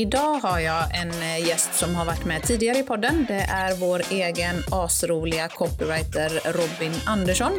Idag har jag en eh, gäst som har varit med tidigare i podden. Det är vår egen asroliga copywriter Robin Andersson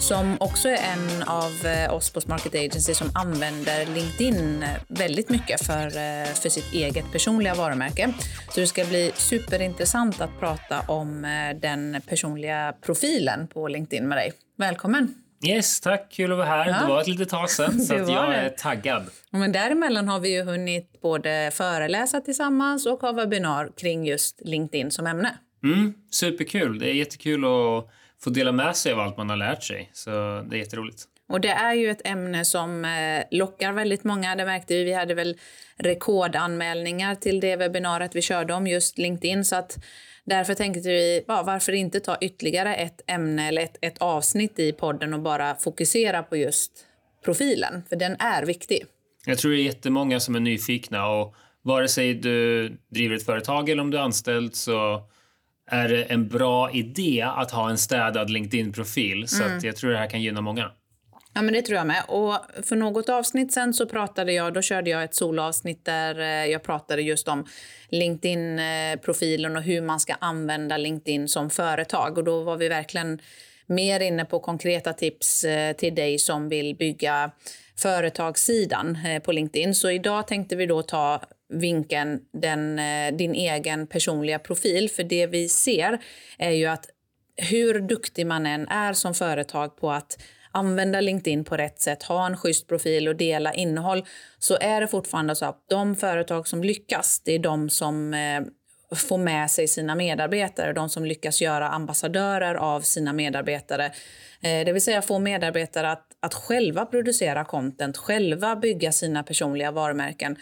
som också är en av eh, oss på Market Agency som använder LinkedIn eh, väldigt mycket för, för sitt eget personliga varumärke. Så det ska bli superintressant att prata om den personliga profilen på LinkedIn med dig. Välkommen! Yes, tack. Kul att vara här. Ja. Det var ett litet tag sedan, så jag det. är taggad. Men däremellan har vi ju hunnit både föreläsa tillsammans och ha webbinar kring just LinkedIn som ämne. Mm, superkul. Det är jättekul att få dela med sig av allt man har lärt sig. Så det är jätteroligt. Och det är ju ett ämne som eh, lockar väldigt många. Det märkte vi. Vi hade väl rekordanmälningar till det webbinariet vi körde om just LinkedIn. Så att Därför tänkte vi, ja, varför inte ta ytterligare ett ämne eller ett, ett avsnitt i podden och bara fokusera på just profilen, för den är viktig. Jag tror det är jättemånga som är nyfikna och vare sig du driver ett företag eller om du är anställd så är det en bra idé att ha en städad LinkedIn-profil. Så mm. jag tror det här kan gynna många. Ja, men det tror jag med. Och för något avsnitt sen så pratade jag, då körde jag ett solavsnitt där eh, jag pratade just om LinkedIn-profilen och hur man ska använda LinkedIn som företag. Och då var vi verkligen mer inne på konkreta tips eh, till dig som vill bygga företagssidan eh, på LinkedIn. Så idag tänkte vi då ta vinkeln den, din egen personliga profil. För det vi ser är ju att hur duktig man än är som företag på att använda LinkedIn på rätt sätt, ha en schysst profil och dela innehåll så är det fortfarande så att de företag som lyckas, det är de som eh, får med sig sina medarbetare, de som lyckas göra ambassadörer av sina medarbetare. Eh, det vill säga få medarbetare att, att själva producera content, själva bygga sina personliga varumärken.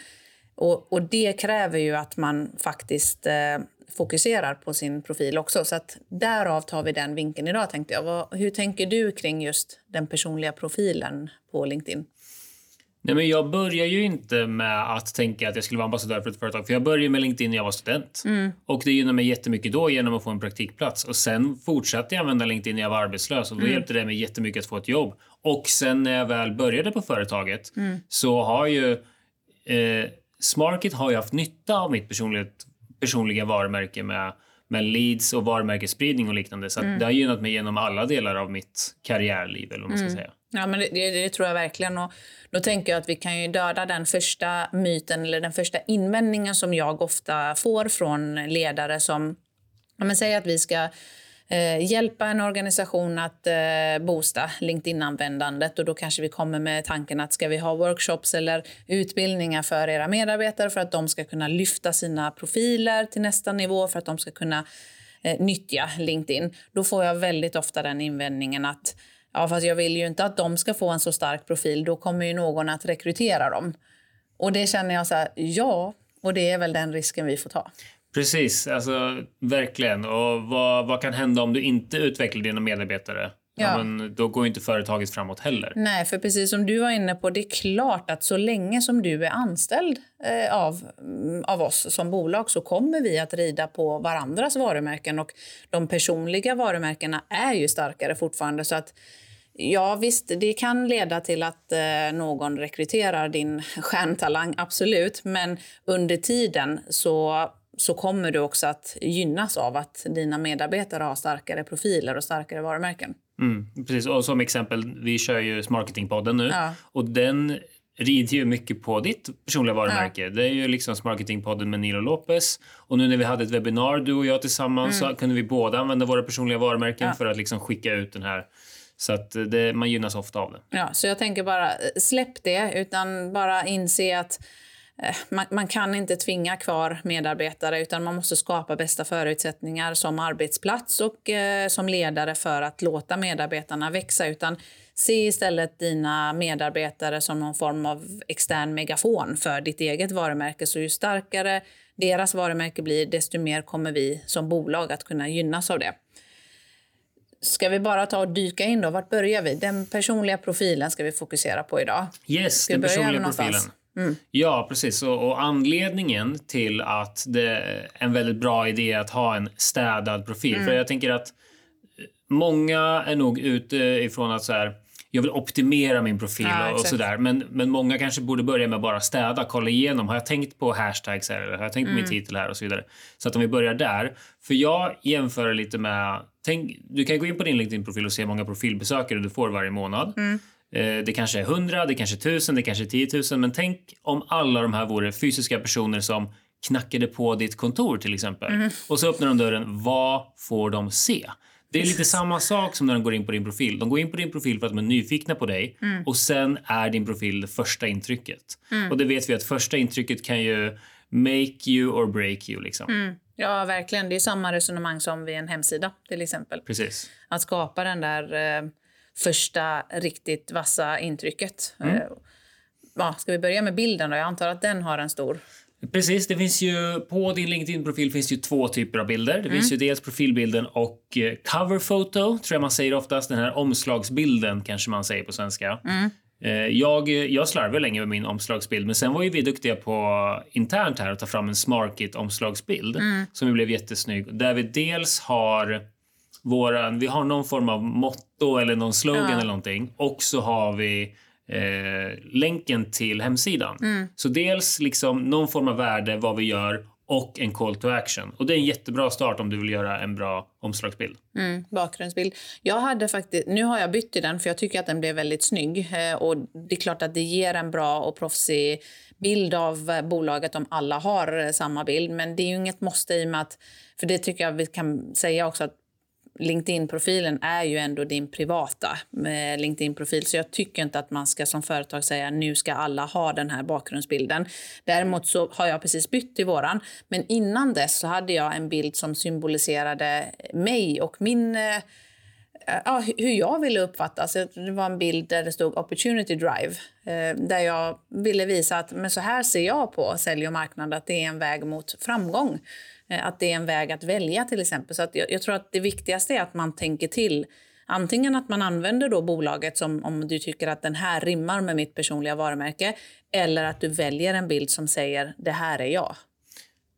Och, och det kräver ju att man faktiskt eh, fokuserar på sin profil också. Så att därav tar vi den vinkeln idag tänkte jag. Vad, hur tänker du kring just den personliga profilen på LinkedIn? Nej, men jag börjar ju inte med att tänka att jag skulle vara ambassadör för ett företag. För Jag började med LinkedIn när jag var student. Mm. Och Det gynnade mig jättemycket då genom att få en praktikplats. Och Sen fortsatte jag använda LinkedIn när jag var arbetslös. Och Då mm. hjälpte det mig jättemycket att få ett jobb. Och sen när jag väl började på företaget mm. så har ju eh, Smarket har ju haft nytta av mitt personligt personliga varumärke med, med leads och varumärkesspridning och liknande. Så mm. det har gynnat mig genom alla delar av mitt karriärliv. Eller vad man ska mm. säga. Ja, men det, det, tror jag verkligen. Och då tänker jag att vi kan ju döda den första myten eller den första invändningen som jag ofta får från ledare som ja, men säger att vi ska eh, hjälpa en organisation att eh, boosta LinkedIn-användandet. Och då kanske vi kommer med tanken att ska vi ha workshops eller utbildningar för era medarbetare för att de ska kunna lyfta sina profiler till nästa nivå, för att de ska kunna eh, nyttja LinkedIn. Då får jag väldigt ofta den invändningen att ja, fast jag vill ju inte att de ska få en så stark profil. Då kommer ju någon att rekrytera dem. Och det känner jag så här, ja, och det är väl den risken vi får ta. Precis, alltså verkligen. Och vad, vad kan hända om du inte utvecklar dina medarbetare? Ja. ja. men då går inte företaget framåt heller. Nej, för precis som du var inne på, det är klart att så länge som du är anställd eh, av, av oss som bolag så kommer vi att rida på varandras varumärken och de personliga varumärkena är ju starkare fortfarande. Så att Ja visst, det kan leda till att eh, någon rekryterar din stjärntalang, absolut. Men under tiden så så kommer du också att gynnas av att dina medarbetare har starkare profiler och starkare varumärken. Mm, precis, och som exempel, vi kör ju Marketingpodden nu ja. och den rider ju mycket på ditt personliga varumärke. Ja. Det är ju liksom Marketingpodden med Nilo Lopez. Och nu när vi hade ett webbinar, du och jag tillsammans, mm. så kunde vi båda använda våra personliga varumärken ja. för att liksom skicka ut den här så att det, man gynnas ofta av det. Ja, så jag tänker bara släpp det, utan bara inse att Eh, man, man, kan inte tvinga kvar medarbetare utan man måste skapa bästa förutsättningar som arbetsplats och eh, som ledare för att låta medarbetarna växa. Utan se istället dina medarbetare som någon form av extern megafon för ditt eget varumärke. Så ju starkare deras varumärke blir, desto mer kommer vi som bolag att kunna gynnas av det. Ska vi bara ta och dyka in då? Vart börjar vi? Den personliga profilen ska vi fokusera på idag. Yes, den personliga någonstans? Profilen. Ja, precis. Och, och anledningen till att det är en väldigt bra idé att ha en städad profil. Mm. För jag tänker att många är nog ute ifrån att så här, jag vill optimera min profil Ja, och, sådär. Men, men många kanske borde börja med att bara städa, kolla igenom. Har jag tänkt på hashtags här? Eller har jag tänkt på Mm. min titel här? Och så vidare. Så att om vi börjar där. För jag jämför lite med... Tänk, du kan gå in på din LinkedIn-profil och se hur många profilbesökare du får varje månad. Mm. Eh, Det kanske är 100, det kanske är 1000, det kanske är 10 000. Men tänk om alla de här vore fysiska personer som knackade på ditt kontor till exempel. Mm. Och så öppnar de dörren. Vad får de se? Det är lite samma sak som när de går in på din profil. De går in på din profil för att de är nyfikna på dig Mm. och sen är din profil det första intrycket. Och det vet vi att första intrycket kan ju make you or break you liksom. Mm. Ja, verkligen. Det är samma resonemang som vid en hemsida till exempel. Precis. Att skapa den där eh, första riktigt vassa intrycket. Mm. Eh, ja, ska vi börja med bilden då? Jag antar att den har en stor. Precis, det finns ju på din LinkedIn-profil finns ju två typer av bilder. Det finns ju dels profilbilden och eh, cover photo, tror jag man säger oftast. Den här omslagsbilden kanske man säger på svenska. Eh, Jag, jag slarvade länge med min omslagsbild, men sen var ju vi duktiga på internt här att ta fram en Smarkit omslagsbild som ju blev jättesnygg. Där vi dels har våran, vi har någon form av motto eller någon slogan Ja. eller någonting och så har vi eh, länken till hemsidan. Så dels liksom någon form av värde, vad vi gör och en call to action. Och det är en jättebra start om du vill göra en bra omslagsbild. Mm, bakgrundsbild. Jag hade faktiskt, nu har jag bytt till den för jag tycker att den blev väldigt snygg. Eh, och det är klart att det ger en bra och proffsig bild av eh, bolaget om alla har eh, samma bild. Men det är ju inget måste i att, för det tycker jag vi kan säga också att LinkedIn-profilen är ju ändå din privata eh, LinkedIn-profil. Så jag tycker inte att man ska som företag säga nu ska alla ha den här bakgrundsbilden. Däremot så har jag precis bytt till våran. Men innan dess så hade jag en bild som symboliserade mig och min eh, ja, hur jag ville uppfattas. Det var en bild där det stod opportunity drive. Eh, där jag ville visa att men så här ser jag på sälj och marknad, att det är en väg mot framgång. Eh, att det är en väg att välja till exempel. Så att jag, jag tror att det viktigaste är att man tänker till. Antingen att man använder då bolaget som om du tycker att den här rimmar med mitt personliga varumärke. Eller att du väljer en bild som säger det här är jag.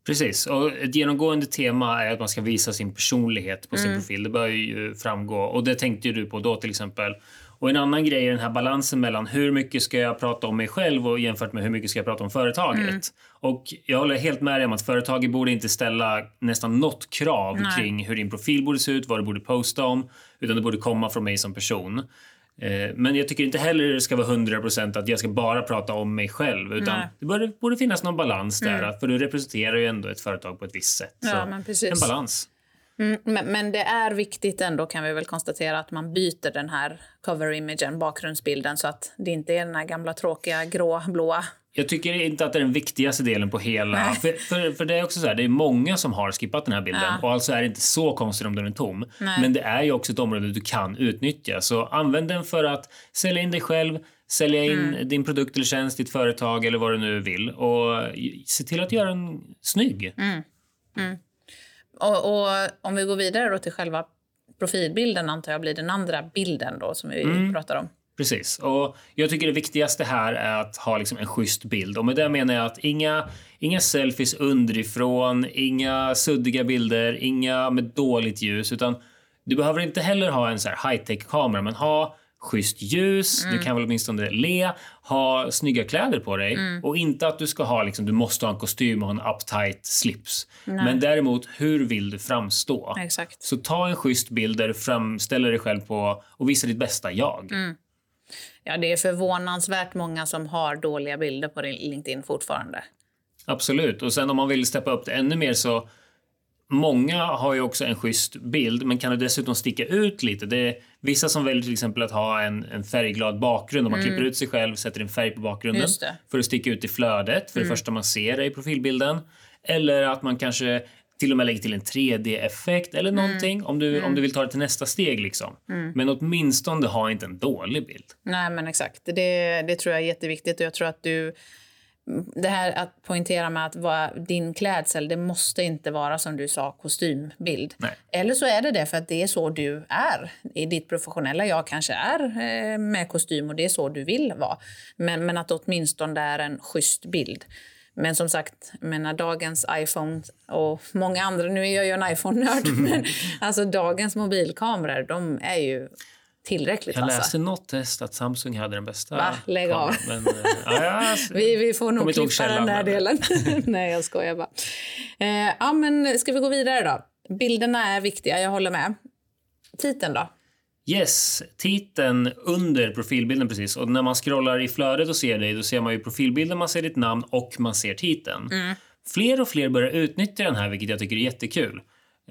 Precis. Och ett genomgående tema är att man ska visa sin personlighet på sin profil. Det bör ju framgå. Och det tänkte ju du på då till exempel. Och en annan grej är den här balansen mellan hur mycket ska jag prata om mig själv och jämfört med hur mycket ska jag prata om företaget. Och jag håller helt med dig om att företaget borde inte ställa nästan något krav Nej. kring hur din profil borde se ut, vad du borde posta om, utan det borde komma från mig som person. Eh, Men jag tycker inte heller det ska vara 100% att jag ska bara prata om mig själv. Utan Nej. det borde, borde finnas någon balans där. För du representerar ju ändå ett företag på ett visst sätt. Ja. En balans. Mm, men, men det är viktigt ändå kan vi väl konstatera att man byter den här cover-imagen, bakgrundsbilden så att det inte är den här gamla tråkiga grå, blåa. Jag tycker inte att det är den viktigaste delen på hela... För, för, för det är också så här, det är många som har skippat den här bilden. Ja. Och alltså är det inte så konstigt om den är tom. Nej. Men det är ju också ett område du kan utnyttja. Så använd den för att sälja in dig själv, sälja in Mm. din produkt eller tjänst, ditt företag eller vad du nu vill. Och se till att göra den snygg. Mm. Och, och om vi går vidare då till själva profilbilden antar jag blir den andra bilden då som vi Mm. pratar om. Precis. Och jag tycker det viktigaste här är att ha liksom en schysst bild. Och med det menar jag att inga, inga selfies underifrån, inga suddiga bilder, inga med dåligt ljus. Utan du behöver inte heller ha en så high-tech-kamera, men ha schysst ljus, du kan väl åtminstone le, ha snygga kläder på dig och inte att du ska ha liksom, du måste ha en kostym och en uptight slips. Men däremot, hur vill du framstå? Exakt. Så ta en schysst bild där du framställer dig själv på och visar ditt bästa jag. Ja, det är förvånansvärt många som har dåliga bilder på LinkedIn fortfarande. Absolut. Och sen om man vill steppa upp det ännu mer så Många har ju också en schysst bild, men kan det dessutom sticka ut lite? Det är vissa som väljer till exempel att ha en, en färgglad bakgrund. Om man klipper ut sig själv, sätter en färg på bakgrunden Mm. Mm. för att sticka ut i flödet, för det första man ser i profilbilden. Eller att man kanske till och med lägger till en 3D-effekt eller Mm. någonting om, du, om du vill ta det till nästa steg. Liksom. Men åtminstone ha inte en dålig bild. Nej, men exakt. Det, det tror jag är jätteviktigt och jag tror att du det här att poängtera med att vara, din klädsel, det måste inte vara som du sa kostymbild. Nej. Eller så är det det för att det är så du är. I ditt professionella jag kanske är eh, med kostym och det är så du vill vara. Men, men att åtminstone det är en schysst bild. Men som sagt, menar, dagens iPhone och många andra, nu är jag ju en iPhone-nörd, men alltså dagens mobilkameror, de är ju tillräckligt Jag vassa. läste något test att Samsung hade den bästa. Va? Lägg av. Men, eh, ja, alltså, Vi, vi får nog klippa den källan, där men- delen. Nej, jag skojar bara. Eh, ja, men ska vi gå vidare då? Bilderna är viktiga, jag håller med. Titeln då? Yes, titeln under profilbilden precis. Och när man scrollar i flödet och ser dig, då ser man ju profilbilden, man ser ditt namn och man ser titeln. Fler och fler börjar utnyttja den här, vilket jag tycker är jättekul.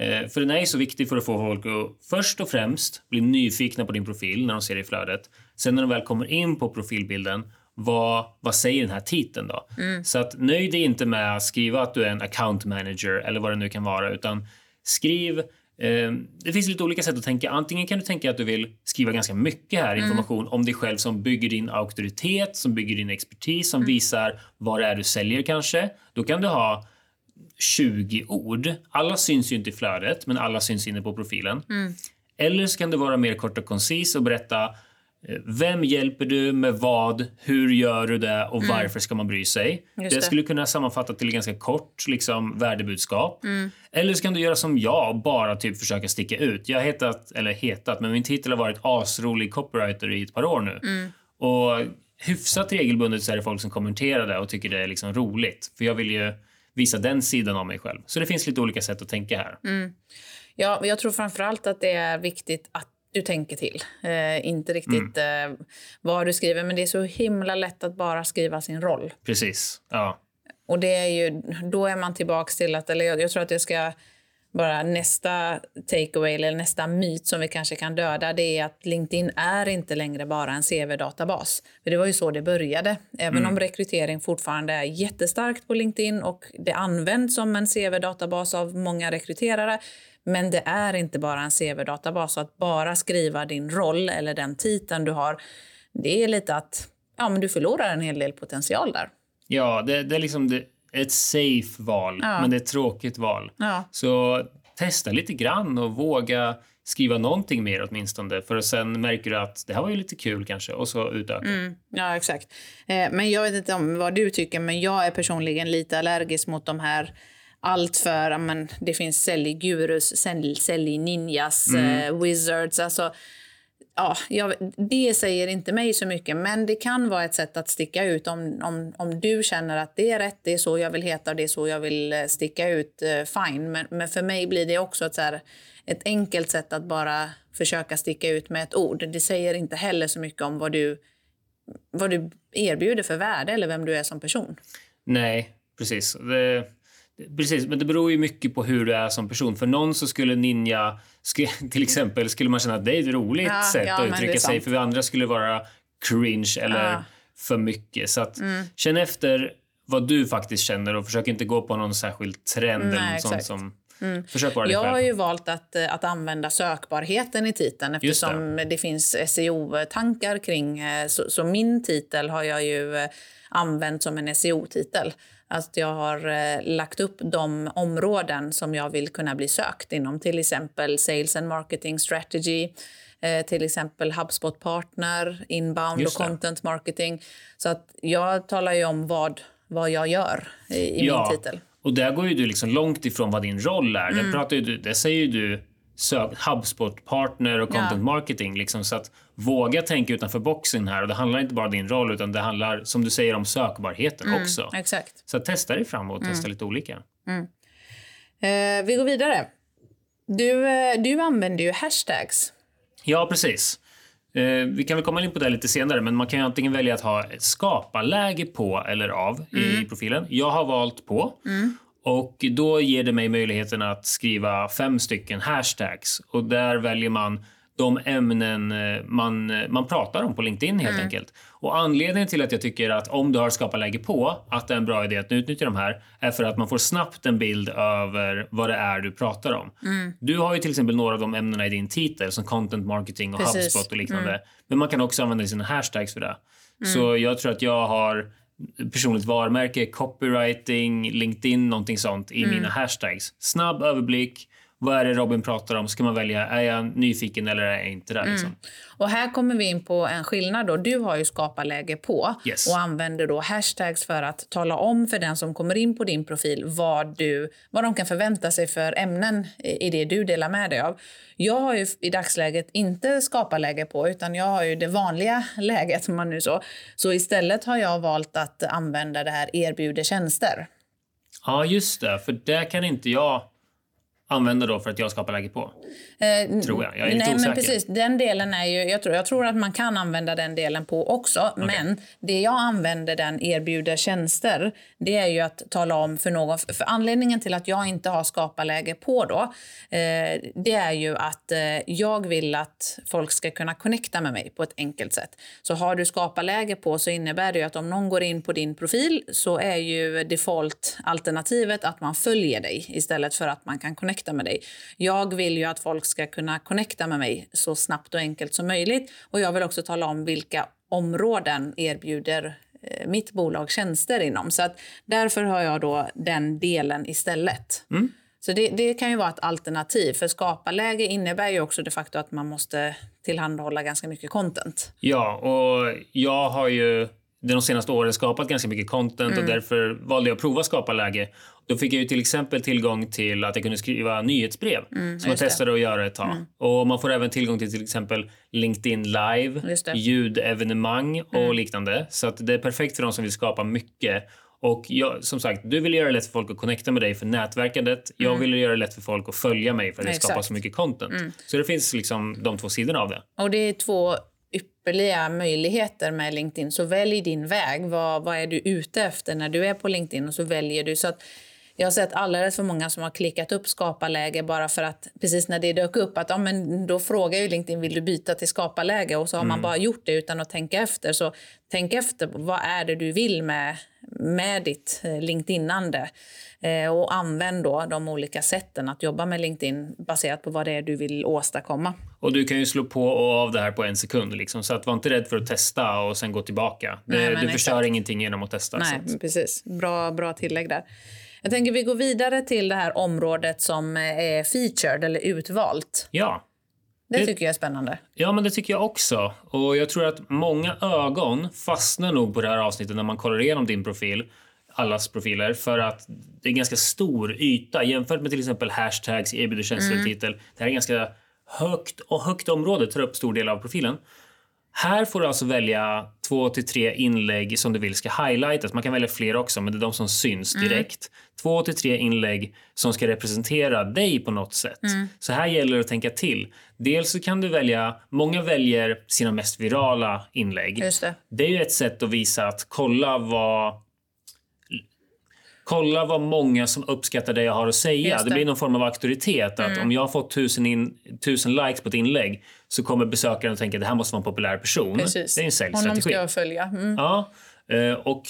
Eh, för den är så viktig för att få folk att först och främst bli nyfikna på din profil när de ser det i flödet. Sen när de väl kommer in på profilbilden, vad, vad säger den här titeln då? Så att nöj dig inte med att skriva att du är en account manager eller vad det nu kan vara, utan skriv det finns lite olika sätt att tänka. Antingen kan du tänka att du vill skriva ganska mycket här information om dig själv som bygger din auktoritet, som bygger din expertis, som visar vad det är du säljer kanske. Då kan du ha 20 ord. Alla syns ju inte i flödet, men alla syns inne på profilen. Eller så kan det vara mer kort och koncis och berätta vem hjälper du med vad, hur gör du det och varför ska man bry sig? Just det det. skulle kunna sammanfatta till ganska kort liksom, värdebudskap. Eller så kan du göra som jag bara typ försöka sticka ut. Jag har hetat, eller hetat, men min titel har varit asrolig copywriter i ett par år nu. Och hyfsat regelbundet så är det folk som kommenterar det och tycker det är liksom roligt. För jag vill ju visa den sidan av mig själv. Så det finns lite olika sätt att tänka här. Ja, jag tror framförallt att det är viktigt att du tänker till. Eh, inte riktigt Mm. eh, vad du skriver, men det är så himla lätt att bara skriva sin roll. Precis. Ja. Och det är ju, då är man tillbaks till att, eller jag, jag tror att det ska bara nästa takeaway eller nästa myt som vi kanske kan döda det är att LinkedIn är inte längre bara en CV-databas. För det var ju så det började. Även om rekrytering fortfarande är jättestarkt på LinkedIn och det används som en CV-databas av många rekryterare. Men det är inte bara en CV-databas. Att bara skriva din roll eller den titeln du har, det är lite att ja, men du förlorar en hel del potential där. Ja, det, det är liksom det, ett safe val, Ja. men det är ett tråkigt val. Ja. Så testa lite grann och våga skriva någonting mer åtminstone. För att sen märker du att det här var ju lite kul kanske och så utöka. Mm, ja, exakt. Eh, men jag vet inte om vad du tycker, men jag är personligen lite allergisk mot de här allt för, men det finns säljgurus, sälj, säljninjas, eh, wizards, alltså Ja, jag, det säger inte mig så mycket, men det kan vara ett sätt att sticka ut om, om, om du känner att det är rätt, det är så jag vill heta och det är så jag vill eh, sticka ut, eh, fine. Men, men för mig blir det också ett, så här, ett enkelt sätt att bara försöka sticka ut med ett ord. Det säger inte heller så mycket om vad du vad du erbjuder för värde eller vem du är som person. Nej, precis. Det- precis. Men det beror ju mycket på hur du är som person. För någon så skulle ninja, till exempel, skulle man känna att det är ett roligt Ja, sätt ja, att uttrycka sig. För andra skulle det vara cringe eller Ja. Mm. för mycket. Så att, känn efter vad du faktiskt känner och försök inte gå på någon särskild trend eller Nej, något sånt exakt. Mm. som... Försök vara Jag själv. har ju valt att, eh, att använda sökbarheten i titeln Just det. eftersom det. finns SEO-tankar kring... eh, Så, så min titel har jag ju eh, använt som en SEO-titel. Att jag har eh, lagt upp de områden som jag vill kunna bli sökt inom. Till exempel Sales and Marketing Strategy, eh, till exempel HubSpot Partner, Inbound och. Content Marketing. Så att jag talar ju om vad, vad jag gör i, i min titel. Och där går ju du liksom långt ifrån vad din roll är. Mm. Det, pratar du, det säger du HubSpot-partner och content Ja. marketing. Liksom, så att våga tänka utanför boxen här. Och Det handlar inte bara om din roll, utan det handlar som du säger om sökbarheten också. Mm, Exakt. Så testa dig fram och testa lite olika. Eh, vi går vidare. Du, eh, du använder ju hashtags. Ja, precis. Eh, vi kan väl komma in på det lite senare, men man kan ju antingen välja att ha skaparläge på eller av Mm. i profilen. Jag har valt på. Och Då ger det mig möjligheten att skriva fem stycken hashtags. Och Där väljer man de ämnen eh, man, eh, man pratar om på LinkedIn helt Mm. enkelt. Och Anledningen till att jag tycker att om du har skaparläge på, att det är en bra idé att utnyttja de här, är för att man får snabbt en bild över vad det är du pratar om. Mm. Du har ju till exempel några av de ämnena i din titel som content marketing och Precis. Mm. HubSpot och liknande. Men man kan också använda sina hashtags för det. Så jag tror att jag har personligt varumärke, copywriting, LinkedIn, någonting sånt i mina hashtags. Snabb överblick. Vad är det Robin pratar om? Ska man välja, är jag nyfiken eller är jag inte där? Liksom? Och här kommer vi in på en skillnad. Då. Du har ju skaparläge på Yes. och använder då hashtags för att tala om för den som kommer in på din profil vad, du, vad de kan förvänta sig för ämnen i det du delar med dig av. Jag har ju i dagsläget inte skaparläge på utan jag har ju det vanliga läget om man nu så. Så istället har jag valt att använda det här erbjuder tjänster. Ja, just det. För det kan inte jag använda då för att jag skapar läge på. Eh, Tror jag. Jag är lite Nej, osäker. men precis. Den delen är ju, jag, tror, jag tror att man kan använda den delen på också. Men det jag använder den erbjuder tjänster, det är ju att tala om för någon... För anledningen till att jag inte har skaparläge på då, eh, det är ju att eh, jag vill att folk ska kunna connecta med mig på ett enkelt sätt. Så har du skaparläge på så innebär det ju att om någon går in på din profil så är ju default-alternativet att man följer dig istället för att man kan connecta med dig. Jag vill ju att folk ska kunna connecta med mig så snabbt och enkelt som möjligt och jag vill också tala om vilka områden erbjuder eh, mitt bolag tjänster inom. Så att därför har jag då den delen istället. Så det, det kan ju vara ett alternativ. För skaparläge innebär ju också de facto att man måste tillhandahålla ganska mycket content. Ja, och jag har ju de senaste åren skapat ganska mycket content och därför valde jag att prova skaparläge. Då fick jag ju till exempel tillgång till att jag kunde skriva nyhetsbrev som jag det. testade att göra ett tag. Och man får även tillgång till till exempel LinkedIn live, ljudevenemang och liknande. Så att det är perfekt för de som vill skapa mycket. Och jag, som sagt, du vill göra det lätt för folk att connecta med dig för nätverkandet. Jag vill göra det lätt för folk att följa mig för att jag skapar så mycket content. Så det finns liksom de två sidorna av det. Och det är två ypperliga möjligheter med LinkedIn. Så välj din väg. Vad, vad är du ute efter när du är på LinkedIn? Och så väljer du. Så att jag har sett alldeles för många som har klickat upp skaparläge bara för att precis när det dök upp att ja, men då frågar ju LinkedIn vill du byta till skaparläge och så har man bara gjort det utan att tänka efter. Så tänk efter vad är det du vill med, med ditt eh, LinkedInande eh, och använd då de olika sätten att jobba med LinkedIn baserat på vad det är du vill åstadkomma. Och du kan ju slå på och av det här på en sekund. Liksom. Så att var inte rädd för att testa och sen gå tillbaka. Nej, du förstör exakt. ingenting genom att testa. Nej, precis. Bra, bra tillägg där. Jag tänker vi går vidare till det här området som eh, är featured eller utvalt. ja. Det, Det- tycker jag är spännande. ja, men det tycker jag också. Och jag tror att många ögon fastnar nog på det här avsnittet när man kollar igenom din profil. Allas profiler. För att det är en ganska stor yta jämfört med till exempel hashtags, erbjuder tjänster Mm. titel. Det här är ganska högt och högt område tar upp stor del av profilen. Här får du alltså välja två till tre inlägg som du vill ska highlightas. Man kan välja fler också, men det är de som syns direkt. Två till tre inlägg som ska representera dig på något sätt. Så här gäller det att tänka till. Dels så kan du välja, många väljer sina mest virala inlägg. Just det. Det är ju ett sätt att visa att kolla vad Kolla vad många som uppskattar det jag har att säga. Det. det. blir någon form av auktoritet. Att Om jag har fått tusen, in, tusen likes på ett inlägg så kommer besökaren att tänka att det här måste vara en populär person. Precis. Det är en Honom säljstrategi. ska jag följa. Mm. Ja, eh, och,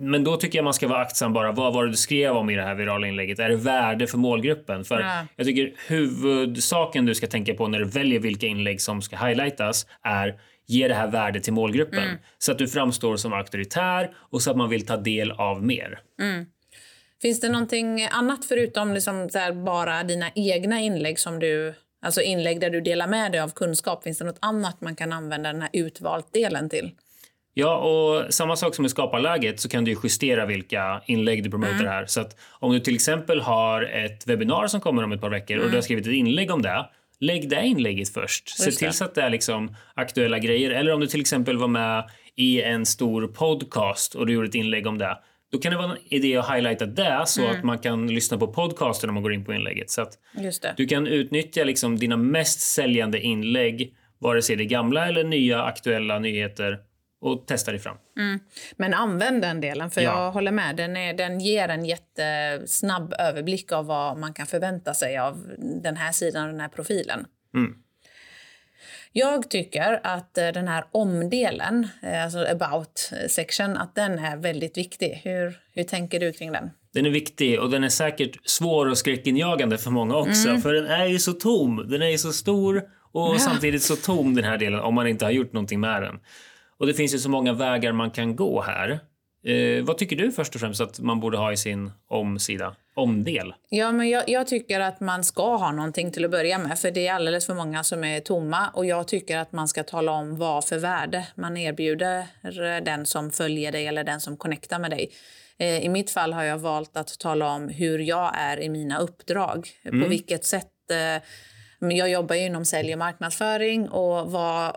men då tycker jag man ska vara aktsam bara. Vad var det du skrev om i det här virala inlägget? Är det värde för målgruppen? För Ja. jag tycker huvudsaken du ska tänka på när du väljer vilka inlägg som ska highlightas är Ge det här värde till målgruppen Mm. så att du framstår som auktoritär och så att man vill ta del av mer. Finns det någonting annat förutom liksom bara dina egna inlägg som du Alltså inlägg där du delar med dig av kunskap. Finns det något annat man kan använda den här utvalt-delen till? Ja, och samma sak som i skaparläget så kan du ju justera vilka inlägg du promotar här. Så att om du till exempel har ett webbinar som kommer om ett par veckor och du har skrivit ett inlägg om det. Lägg det inlägget först. Se Just till det. så att det är liksom aktuella grejer. Eller om du till exempel var med i en stor podcast och du gjorde ett inlägg om det. Då kan det vara en idé att highlighta det så att man kan lyssna på podcasten om man går in på inlägget. Så du kan utnyttja liksom dina mest säljande inlägg, vare sig det är gamla eller nya aktuella nyheter och testa dig fram. Men använd den delen, för Ja. jag håller med. Den, är, den ger en jättesnabb överblick av vad man kan förvänta sig av den här sidan och den här profilen. Mm. Jag tycker att eh, den här omdelen, eh, alltså about section, att den är väldigt viktig. Hur, hur tänker du kring den? Den är viktig och den är säkert svår och skräckinjagande för många också. För den är ju så tom. Den är ju så stor och samtidigt så tom den här delen om man inte har gjort någonting med den. Och det finns ju så många vägar man kan gå här. Eh, vad tycker du först och främst att man borde ha i sin omsida? Omdel? Ja, men jag, jag, tycker att man ska ha någonting till att börja med. För Det är alldeles för många som är tomma. Och Jag tycker att man ska tala om vad för värde man erbjuder den som följer dig eller den som connectar med dig. Eh, I mitt fall har jag valt att tala om hur jag är i mina uppdrag. Mm. På vilket sätt... Eh, jag jobbar ju inom sälj och marknadsföring. och vad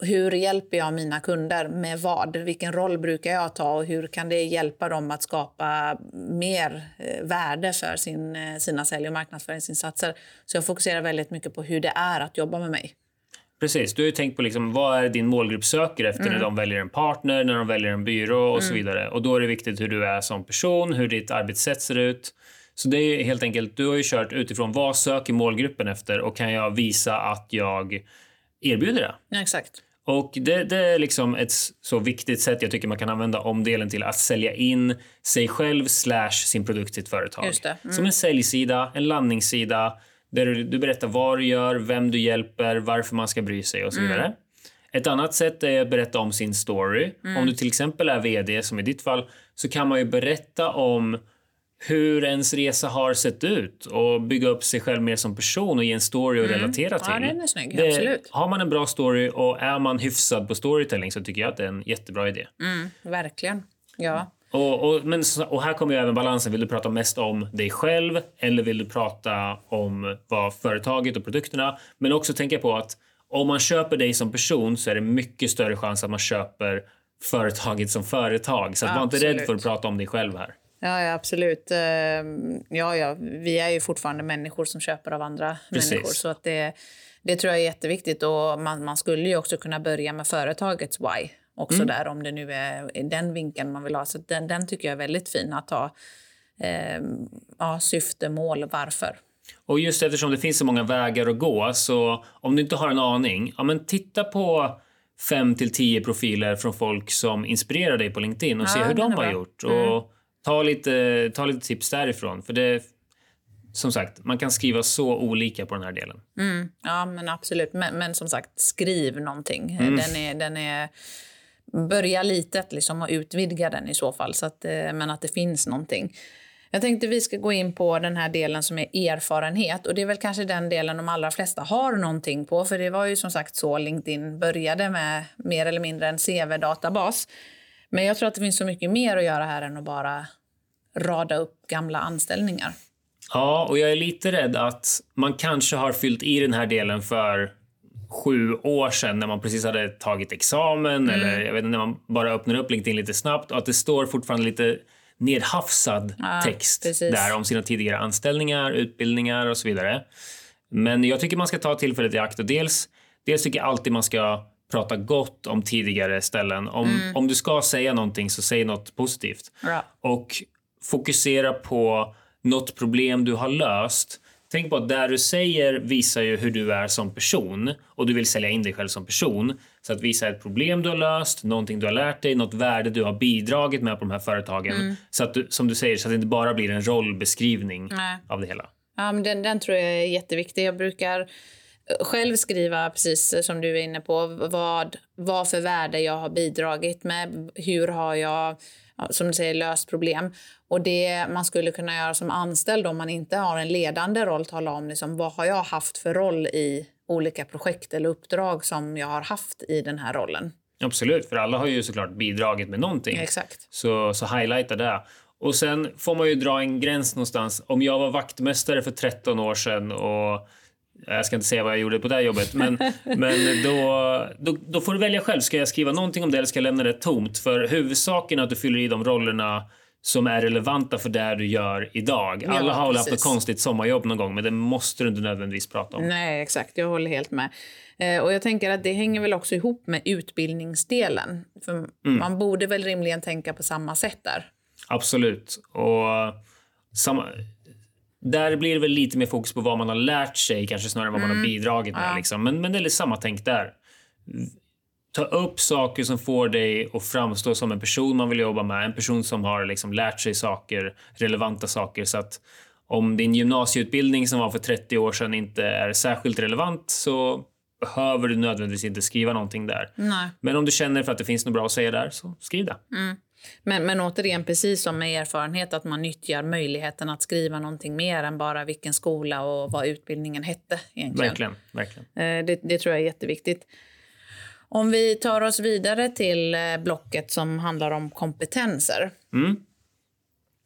hur hjälper jag mina kunder med vad? Vilken roll brukar jag ta och hur kan det hjälpa dem att skapa mer eh, värde för sin, eh, sina sälj och marknadsföringsinsatser? Så jag fokuserar väldigt mycket på hur det är att jobba med mig. Precis, du har ju tänkt på liksom, vad är din målgrupp söker efter mm. när de väljer en partner, när de väljer en byrå och mm. så vidare. Och då är det viktigt hur du är som person, hur ditt arbetssätt ser ut. Så det är helt enkelt, du har ju kört utifrån vad söker målgruppen efter och kan jag visa att jag erbjuder det. Ja, exakt. Och det, det, är liksom ett så viktigt sätt jag tycker man kan använda omdelen till att sälja in sig själv slash sin produkt till ett företag. Mm. Som en säljsida, en landningssida där du, du, berättar vad du gör, vem du hjälper, varför man ska bry sig och så mm. vidare. Mm. Ett annat sätt är att berätta om sin story. Mm. Om du till exempel är vd, som i ditt fall, så kan man ju berätta om hur ens resa har sett ut och bygga upp sig själv mer som person och ge en story att mm. relatera till. Ja, den är snygg. Det, Absolut. Har man en bra story och är man hyfsad på storytelling så tycker jag att det är en jättebra idé. Mm, verkligen. Ja. Och, och, men, och här kommer ju även balansen. Vill du prata mest om dig själv eller vill du prata om vad företaget och produkterna? Men också tänka på att om man köper dig som person så är det mycket större chans att man köper företaget som företag. Så att var inte rädd för att prata om dig själv här. Ja, ja, absolut. Ehm, ja, ja, vi är ju fortfarande människor som köper av andra Precis. människor. Så att det, det tror jag är jätteviktigt. Och man, man skulle ju också kunna börja med företagets why. Också mm. där, om det nu är den vinkeln man vill ha. Så den, den tycker jag är väldigt fin att ha. Eh, ja, syfte, mål, varför. Och just eftersom det finns så många vägar att gå, så om du inte har en aning, ja, men titta på 5 till 10 profiler från folk som inspirerar dig på LinkedIn och ja, se hur de har gjort. Mm. Ta lite, ta lite tips därifrån. För det, som sagt, man kan skriva så olika på den här delen. Mm, ja, men absolut. Men, men, som sagt, skriv någonting. Mm. Den är, den är, börja litet liksom, och utvidga den i så fall, så att, eh, men att det finns någonting. Jag tänkte vi ska gå in på den här delen som är erfarenhet. Och Det är väl kanske den delen de allra flesta har någonting på. För Det var ju som sagt så LinkedIn började med mer eller mindre en CV-databas. Men jag tror att det finns så mycket mer att göra här än att bara rada upp gamla anställningar. Ja, och jag är lite rädd att man kanske har fyllt i den här delen för sju år sedan när man precis hade tagit examen mm. eller jag vet inte, när man bara öppnar upp LinkedIn lite snabbt och att det står fortfarande lite nedhafsad ja, text precis. där om sina tidigare anställningar, utbildningar och så vidare. Men jag tycker man ska ta tillfället i akt och dels, dels tycker jag alltid man ska prata gott om tidigare ställen. Om, mm. om du ska säga någonting så säg något positivt. Ja. Och fokusera på något problem du har löst. Tänk på att det du säger visar ju hur du är som person och du vill sälja in dig själv som person. Så att visa ett problem du har löst, någonting du har lärt dig, något värde du har bidragit med på de här företagen. Mm. Så att du, som du säger, så att det inte bara blir en rollbeskrivning Nej. av det hela. Ja, men den, den tror jag är jätteviktig. Jag brukar själv skriva, precis som du är inne på, vad, vad för värde jag har bidragit med. Hur har jag, som du säger, löst problem? Och det man skulle kunna göra som anställd om man inte har en ledande roll, tala om liksom, vad har jag haft för roll i olika projekt eller uppdrag som jag har haft i den här rollen. Absolut, för alla har ju såklart bidragit med någonting. exakt. Så, så highlighta det. Och sen får man ju dra en gräns någonstans. Om jag var vaktmästare för 13 år sedan och jag ska inte säga vad jag gjorde på det jobbet, men, men då, då, då, får du välja själv. Ska jag skriva någonting om det eller ska jag lämna det tomt? För huvudsaken är att du fyller i de rollerna som är relevanta för det du gör idag. Ja, Alla har väl haft ett konstigt sommarjobb någon gång, men det måste du inte nödvändigtvis prata om. Nej, exakt. Jag håller helt med. Eh, och jag tänker att det hänger väl också ihop med utbildningsdelen. För mm. Man borde väl rimligen tänka på samma sätt där. Absolut. Och samma, där blir det väl lite mer fokus på vad man har lärt sig kanske snarare än vad man har mm. bidragit med. Ja. Liksom. Men, men det är lite samma tänk där. Ta upp saker som får dig att framstå som en person man vill jobba med. En person som har liksom lärt sig saker, relevanta saker. Så att om din gymnasieutbildning som var för 30 år sedan inte är särskilt relevant så behöver du nödvändigtvis inte skriva någonting där. Nej. Men om du känner för att det finns något bra att säga där, så skriv det. Mm. Men, men återigen, precis som med erfarenhet, att man nyttjar möjligheten att skriva någonting mer än bara vilken skola och vad utbildningen hette. Egentligen. Verkligen. verkligen. Eh, det, det tror jag är jätteviktigt. Om vi tar oss vidare till eh, blocket som handlar om kompetenser. Mm.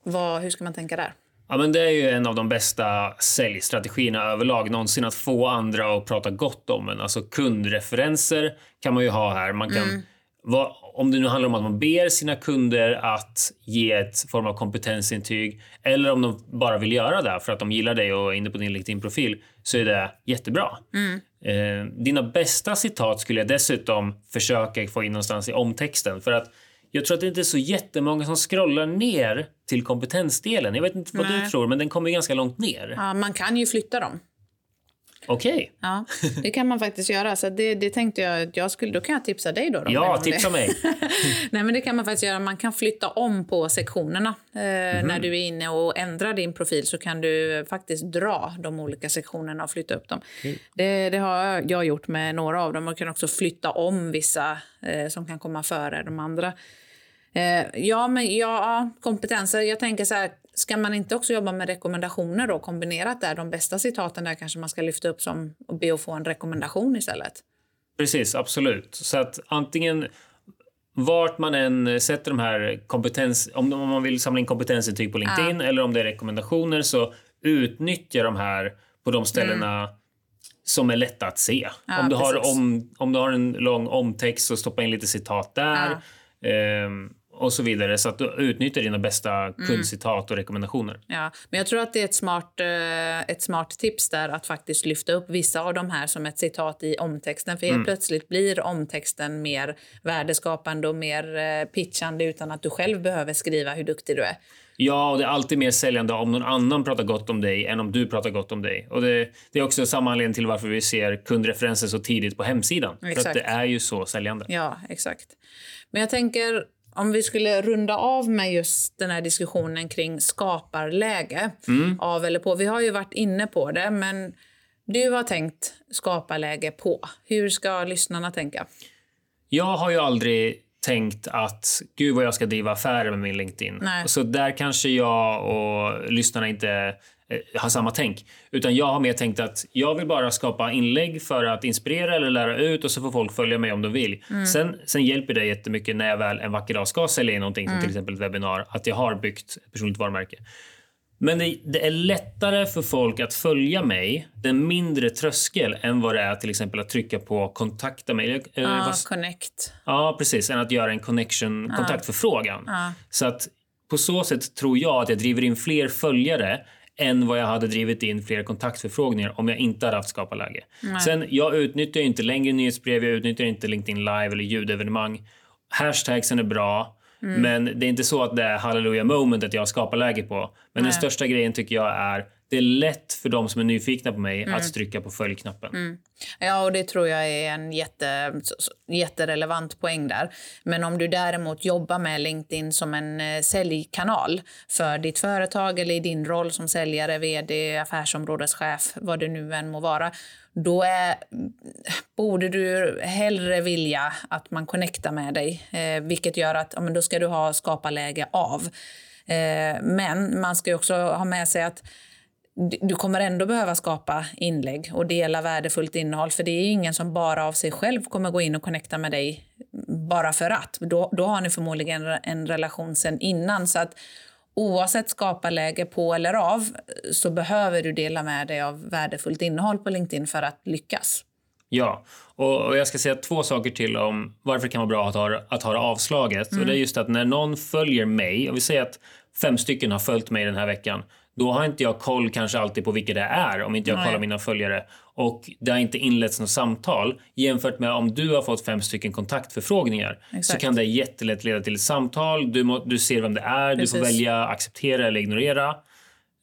Vad, hur ska man tänka där? Ja, men det är ju en av de bästa säljstrategierna överlag någonsin att få andra att prata gott om en. Alltså kundreferenser kan man ju ha här. Man kan, mm. vad, om det nu handlar om att man ber sina kunder att ge ett form av kompetensintyg eller om de bara vill göra det för att de gillar dig och är inne på din LinkedIn-profil så är det jättebra. Mm. Eh, dina bästa citat skulle jag dessutom försöka få in någonstans i omtexten för att jag tror att det inte är så jättemånga som scrollar ner till kompetensdelen. Jag vet inte vad Nej. du tror, men den kommer ganska långt ner. Ja, man kan ju flytta dem. Okej. Okay. Ja, det kan man faktiskt göra. Så det, det tänkte jag att jag skulle... Då kan jag tipsa dig då. ja, tipsa mig. Nej, men det kan man faktiskt göra. Man kan flytta om på sektionerna. Eh, mm. När du är inne och ändrar din profil så kan du faktiskt dra de olika sektionerna och flytta upp dem. Mm. Det, det, har jag gjort med några av dem. Man kan också flytta om vissa eh, som kan komma före de andra. Eh, ja, men ja, kompetenser. Jag tänker så här, ska man inte också jobba med rekommendationer då kombinerat där? De bästa citaten där kanske man ska lyfta upp som och be att få en rekommendation istället. Precis, absolut. Så att antingen vart man än sätter de här kompetens... Om man vill samla in kompetensintyg på LinkedIn ja. eller om det är rekommendationer så utnyttja de här på de ställena mm. som är lätta att se. Ja, om, du har om, om du har en lång omtext så stoppa in lite citat där. Ja. Um, och så vidare. Så att du utnyttjar dina bästa mm. kundcitat och rekommendationer. Ja, men jag tror att det är ett smart, eh, ett smart tips där att faktiskt lyfta upp vissa av de här som ett citat i omtexten. För helt mm. plötsligt blir omtexten mer värdeskapande och mer eh, pitchande utan att du själv behöver skriva hur duktig du är. Ja, och det är alltid mer säljande om någon annan pratar gott om dig än om du pratar gott om dig. Och det, det är också samma anledning till varför vi ser kundreferenser så tidigt på hemsidan. Exakt. För att det är ju så säljande. Ja, exakt. Men jag tänker om vi skulle runda av med just den här diskussionen kring skaparläge mm. av eller på. Vi har ju varit inne på det, men du har tänkt skaparläge på. Hur ska lyssnarna tänka? Jag har ju aldrig tänkt att gud vad jag ska driva affärer med min LinkedIn. Nej. Så där kanske jag och lyssnarna inte har samma tänk. Utan jag har mer tänkt att jag vill bara skapa inlägg för att inspirera eller lära ut och så får folk följa mig om de vill. Mm. Sen, sen hjälper det jättemycket när jag väl en vacker dag ska sälja in någonting mm. som till exempel ett webbinar att jag har byggt ett personligt varumärke. Men det, det, är lättare för folk att följa mig, den mindre tröskel än vad det är till exempel att trycka på kontakta mig. Ja, ah, connect. Ja, precis. Än att göra en connection, ah. kontaktförfrågan. Ah. Så att på så sätt tror jag att jag driver in fler följare än vad jag hade drivit in fler kontaktförfrågningar om jag inte hade haft skaparläge. Sen, jag utnyttjar inte längre nyhetsbrev, jag utnyttjar inte LinkedIn live eller ljudevenemang. Hashtagsen är bra, mm. men det är inte så att det är halleluja momentet jag skapar läge på. Men Nej. den största grejen tycker jag är det är lätt för de som är nyfikna på mig mm. att trycka på följknappen. Mm. Ja, och det tror jag är en jätte, jätterelevant poäng där. Men om du däremot jobbar med LinkedIn som en eh, säljkanal för ditt företag eller i din roll som säljare, vd, affärsområdeschef, vad det nu än må vara, då är, borde du hellre vilja att man connectar med dig, eh, vilket gör att ja, men då ska du ha skaparläge av. Eh, men man ska också ha med sig att du kommer ändå behöva skapa inlägg och dela värdefullt innehåll. För det är ingen som bara av sig själv kommer gå in och connecta med dig bara för att. Då, då har ni förmodligen en relation sen innan. Så att oavsett skaparläge på eller av så behöver du dela med dig av värdefullt innehåll på LinkedIn för att lyckas. Ja, och, jag ska säga två saker till om varför det kan vara bra att ha, att ha det avslaget. Mm. Och det är just att när någon följer mig, och vi säger att fem stycken har följt mig den här veckan, då har inte jag koll kanske alltid på vilka det är om inte jag Nej. kollar mina följare. Och det har inte inletts något samtal. Jämfört med om du har fått fem stycken kontaktförfrågningar Exakt. så kan det jättelätt leda till ett samtal. Du, må, du ser vem det är, Precis. du får välja acceptera eller ignorera.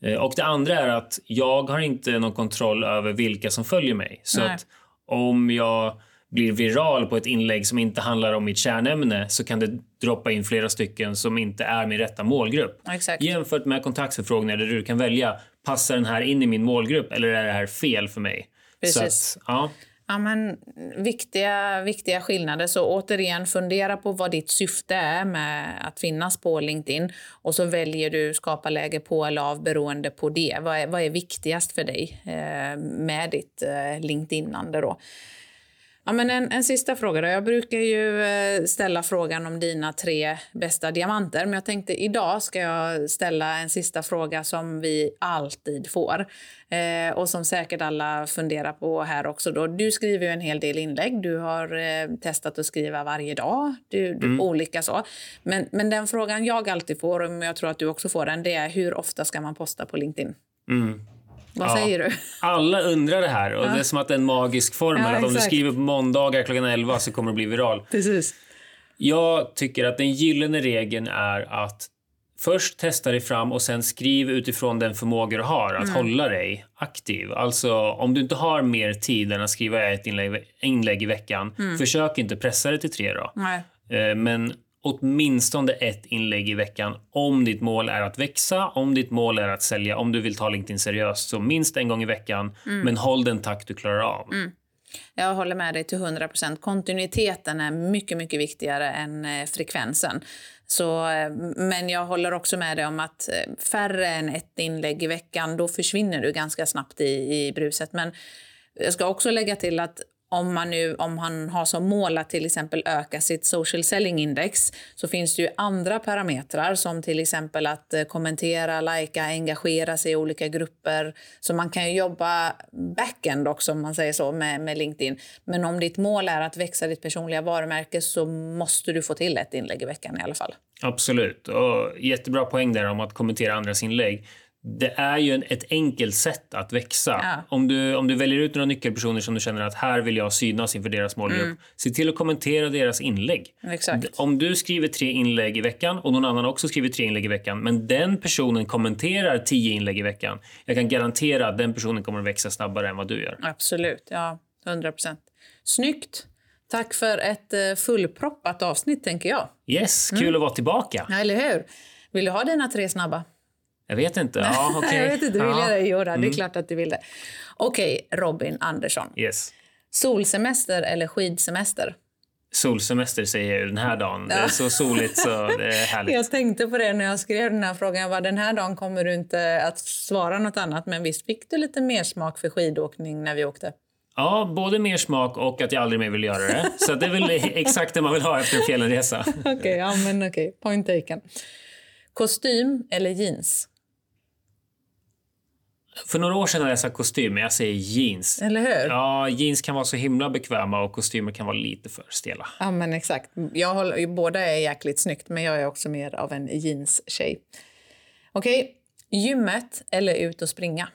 Eh, och det andra är att jag har inte någon kontroll över vilka som följer mig. Så att om jag blir viral på ett inlägg som inte handlar om mitt kärnämne så kan det droppa in flera stycken som inte är min rätta målgrupp. Exakt. Jämfört med kontaktförfrågningar där du kan välja passar den här in i min målgrupp eller är det här fel för mig? Precis. Att, ja. Ja, men, viktiga, viktiga skillnader. Så återigen, fundera på vad ditt syfte är med att finnas på LinkedIn. Och så väljer du skapa läge på eller av beroende på det. Vad är, vad är viktigast för dig eh, med ditt eh, LinkedInande då? Ja, men en, en sista fråga. Då. Jag brukar ju eh, ställa frågan om dina tre bästa diamanter. Men jag tänkte idag ska jag ställa en sista fråga som vi alltid får. Eh, och som säkert alla funderar på här också. Då. Du skriver ju en hel del inlägg. Du har eh, testat att skriva varje dag. Du, du, mm. Olika så. Men, men den frågan jag alltid får, och jag tror att du också får den, det är hur ofta ska man posta på LinkedIn? Mm. Vad ja. säger du? Alla undrar det här. Och ja. Det är som att det är en magisk formel. Ja, att om du skriver på måndagar klockan 11 så kommer det bli viral. Precis. Jag tycker att den gyllene regeln är att först testa dig fram och sen skriv utifrån den förmåga du har att mm. hålla dig aktiv. Alltså om du inte har mer tid än att skriva ett inlägg, inlägg i veckan, mm. försök inte pressa det till tre då. Nej. Eh, men åtminstone ett inlägg i veckan om ditt mål är att växa, om ditt mål är att sälja, om du vill ta LinkedIn seriöst. Så minst en gång i veckan, mm. men håll den takt du klarar av. Mm. Jag håller med dig till 100% Kontinuiteten är mycket, mycket viktigare än eh, frekvensen. Så, eh, men jag håller också med dig om att eh, färre än ett inlägg i veckan, då försvinner du ganska snabbt i, i bruset. Men jag ska också lägga till att om, man nu, om han har som mål att till exempel öka sitt social selling index så finns det ju andra parametrar som till exempel att eh, kommentera, lajka, engagera sig i olika grupper. Så man kan ju jobba backend också om man säger så med, med LinkedIn. Men om ditt mål är att växa ditt personliga varumärke så måste du få till ett inlägg i veckan i alla fall. Absolut. Och jättebra poäng där om att kommentera andras inlägg det är ju en, ett enkelt sätt att växa. Ja. Om, du, om du väljer ut några nyckelpersoner som du känner att här vill jag synas inför deras målgrupp, mm. se till att kommentera deras inlägg. Exakt. Om du skriver tre inlägg i veckan och någon annan också skriver tre inlägg i veckan, men den personen kommenterar tio inlägg i veckan, jag kan garantera att den personen kommer att växa snabbare än vad du gör. Absolut, ja, 100 procent. Snyggt! Tack för ett eh, fullproppat avsnitt, tänker jag. Yes, kul mm. att vara tillbaka. Ja, eller hur? Vill du ha dina tre snabba? Jag vet inte. Ja, okay. jag vet inte, vill ja. Jo, det är mm. klart att du vill det. Okej, okay, Robin Andersson. Yes. Solsemester eller skidsemester? Solsemester säger jag den här dagen. Ja. Det är så soligt så det är härligt. Jag tänkte på det när jag skrev den här frågan. Jag bara, den här dagen kommer du inte att svara något annat. Men visst fick du lite mer smak för skidåkning när vi åkte? Ja, både mer smak och att jag aldrig mer vill göra det. Så det är väl exakt det man vill ha efter en fjällresa. Okej, okay, ja men okej. Okay. Point taken. Kostym eller jeans? För några år sedan hade jag sagt kostym, men jag säger jeans. Eller hur? Ja, jeans kan vara så himla bekväma och kostymer kan vara lite för stela. Ja, men exakt. Jag håller, båda är jäkligt snyggt, men jag är också mer av en jeans-tjej. Okej, gymmet eller ut och springa?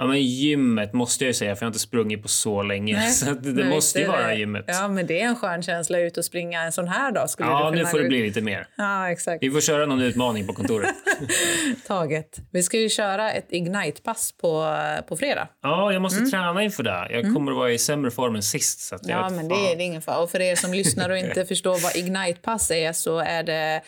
Ja, men gymmet måste jag säga, för jag har inte sprungit på så länge. Nej, så det, det måste ju vara gymmet. Ja, men det är en skön känsla ut och springa en sån här dag. Skulle ja, nu får det bli lite mer. Ja, exakt. Vi får köra någon utmaning på kontoret. Taget. Vi ska ju köra ett Ignite-pass på, på fredag. Ja, jag måste mm. träna inför det. Jag mm. kommer att vara i sämre form än sist. Så ja, men det är, det är ingen fara. Och för er som lyssnar och inte förstår vad Ignite-pass är så är det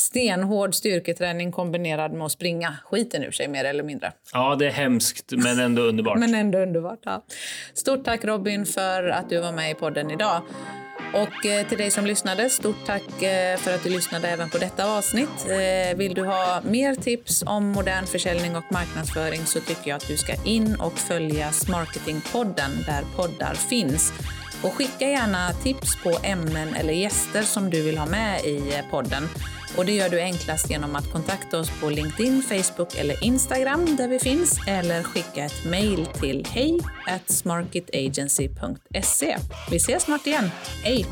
stenhård styrketräning kombinerad med att springa skiten ur sig mer eller mindre. Ja, det är hemskt men ändå underbart. men ändå underbart, ja. Stort tack Robin för att du var med i podden idag. Och eh, till dig som lyssnade, stort tack eh, för att du lyssnade även på detta avsnitt. Eh, vill du ha mer tips om modern försäljning och marknadsföring så tycker jag att du ska in och följa Smarketingpodden där poddar finns. Och skicka gärna tips på ämnen eller gäster som du vill ha med i podden. Och det gör du enklast genom att kontakta oss på LinkedIn, Facebook eller Instagram där vi finns eller skicka ett mejl till hej smarketagency.se. Vi ses snart igen. Hej!